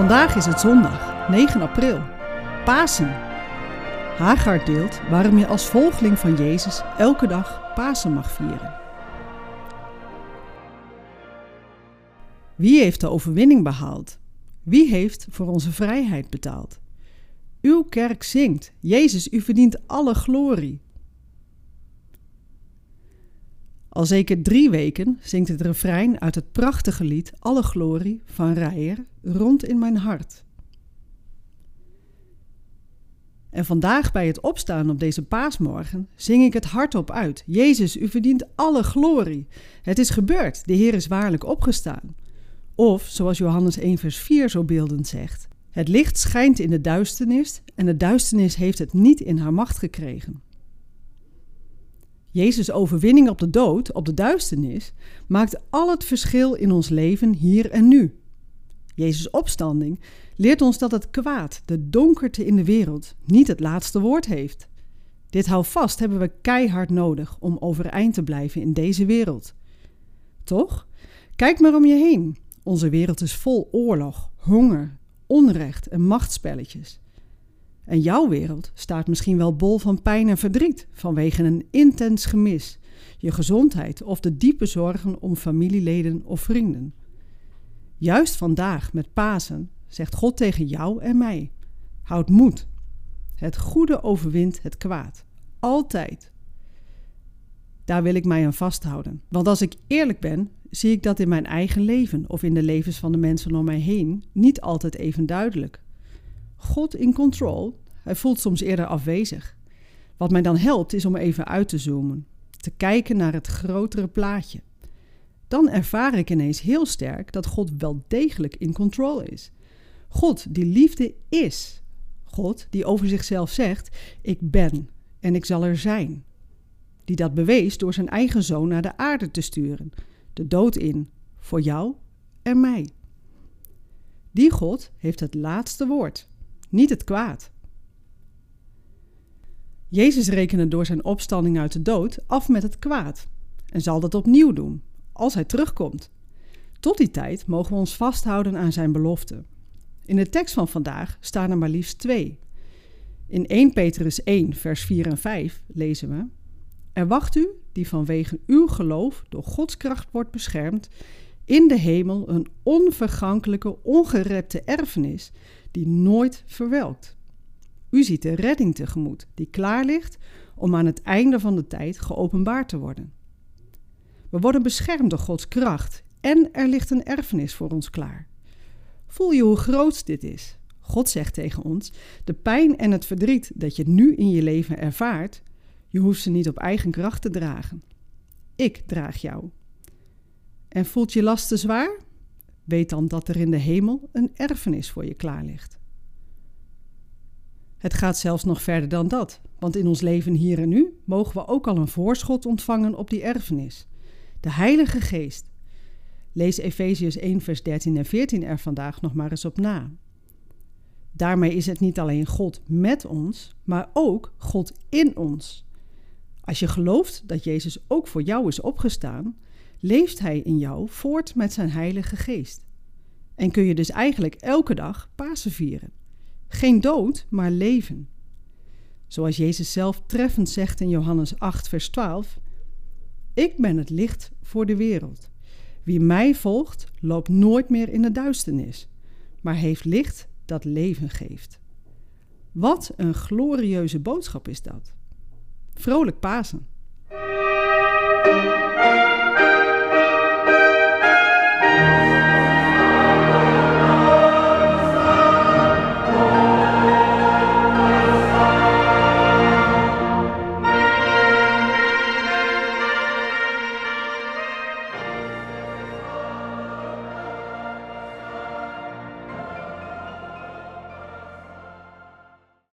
Vandaag is het zondag, 9 april, Pasen. Hagar deelt waarom je als volgeling van Jezus elke dag Pasen mag vieren. Wie heeft de overwinning behaald? Wie heeft voor onze vrijheid betaald? Uw kerk zingt, Jezus, u verdient alle glorie. Al zeker drie weken zingt het refrein uit het prachtige lied Alle Glorie van Rijer rond in mijn hart. En vandaag bij het opstaan op deze paasmorgen zing ik het hardop uit. Jezus, u verdient alle glorie. Het is gebeurd, de Heer is waarlijk opgestaan. Of, zoals Johannes 1 vers 4 zo beeldend zegt, het licht schijnt in de duisternis en de duisternis heeft het niet in haar macht gekregen. Jezus' overwinning op de dood, op de duisternis, maakt al het verschil in ons leven hier en nu. Jezus' opstanding leert ons dat het kwaad, de donkerte in de wereld, niet het laatste woord heeft. Dit hou vast hebben we keihard nodig om overeind te blijven in deze wereld. Toch? Kijk maar om je heen. Onze wereld is vol oorlog, honger, onrecht en machtspelletjes. En jouw wereld staat misschien wel bol van pijn en verdriet vanwege een intens gemis, je gezondheid of de diepe zorgen om familieleden of vrienden. Juist vandaag met Pasen zegt God tegen jou en mij: houd moed. Het goede overwint het kwaad. Altijd. Daar wil ik mij aan vasthouden. Want als ik eerlijk ben, zie ik dat in mijn eigen leven of in de levens van de mensen om mij heen niet altijd even duidelijk. God in control, hij voelt soms eerder afwezig. Wat mij dan helpt is om even uit te zoomen, te kijken naar het grotere plaatje. Dan ervaar ik ineens heel sterk dat God wel degelijk in control is. God die liefde is. God die over zichzelf zegt: Ik ben en ik zal er zijn. Die dat bewees door zijn eigen zoon naar de aarde te sturen, de dood in, voor jou en mij. Die God heeft het laatste woord niet het kwaad. Jezus rekende door zijn opstanding uit de dood af met het kwaad en zal dat opnieuw doen als hij terugkomt. Tot die tijd mogen we ons vasthouden aan zijn belofte. In de tekst van vandaag staan er maar liefst twee. In 1 Petrus 1, vers 4 en 5 lezen we: Er wacht u, die vanwege uw geloof door Gods kracht wordt beschermd, in de hemel een onvergankelijke, ongerepte erfenis die nooit verwelkt. U ziet de redding tegemoet, die klaar ligt om aan het einde van de tijd geopenbaard te worden. We worden beschermd door Gods kracht en er ligt een erfenis voor ons klaar. Voel je hoe groot dit is? God zegt tegen ons: de pijn en het verdriet dat je nu in je leven ervaart, je hoeft ze niet op eigen kracht te dragen. Ik draag jou. En voelt je last te zwaar? Weet dan dat er in de hemel een erfenis voor je klaar ligt. Het gaat zelfs nog verder dan dat, want in ons leven hier en nu mogen we ook al een voorschot ontvangen op die erfenis. De Heilige Geest. Lees Efeziërs 1, vers 13 en 14 er vandaag nog maar eens op na. Daarmee is het niet alleen God met ons, maar ook God in ons. Als je gelooft dat Jezus ook voor jou is opgestaan, leeft Hij in jou voort met zijn Heilige Geest. En kun je dus eigenlijk elke dag Pasen vieren. Geen dood, maar leven. Zoals Jezus zelf treffend zegt in Johannes 8, vers 12: Ik ben het licht voor de wereld. Wie mij volgt, loopt nooit meer in de duisternis, maar heeft licht dat leven geeft. Wat een glorieuze boodschap is dat. Vrolijk Pasen.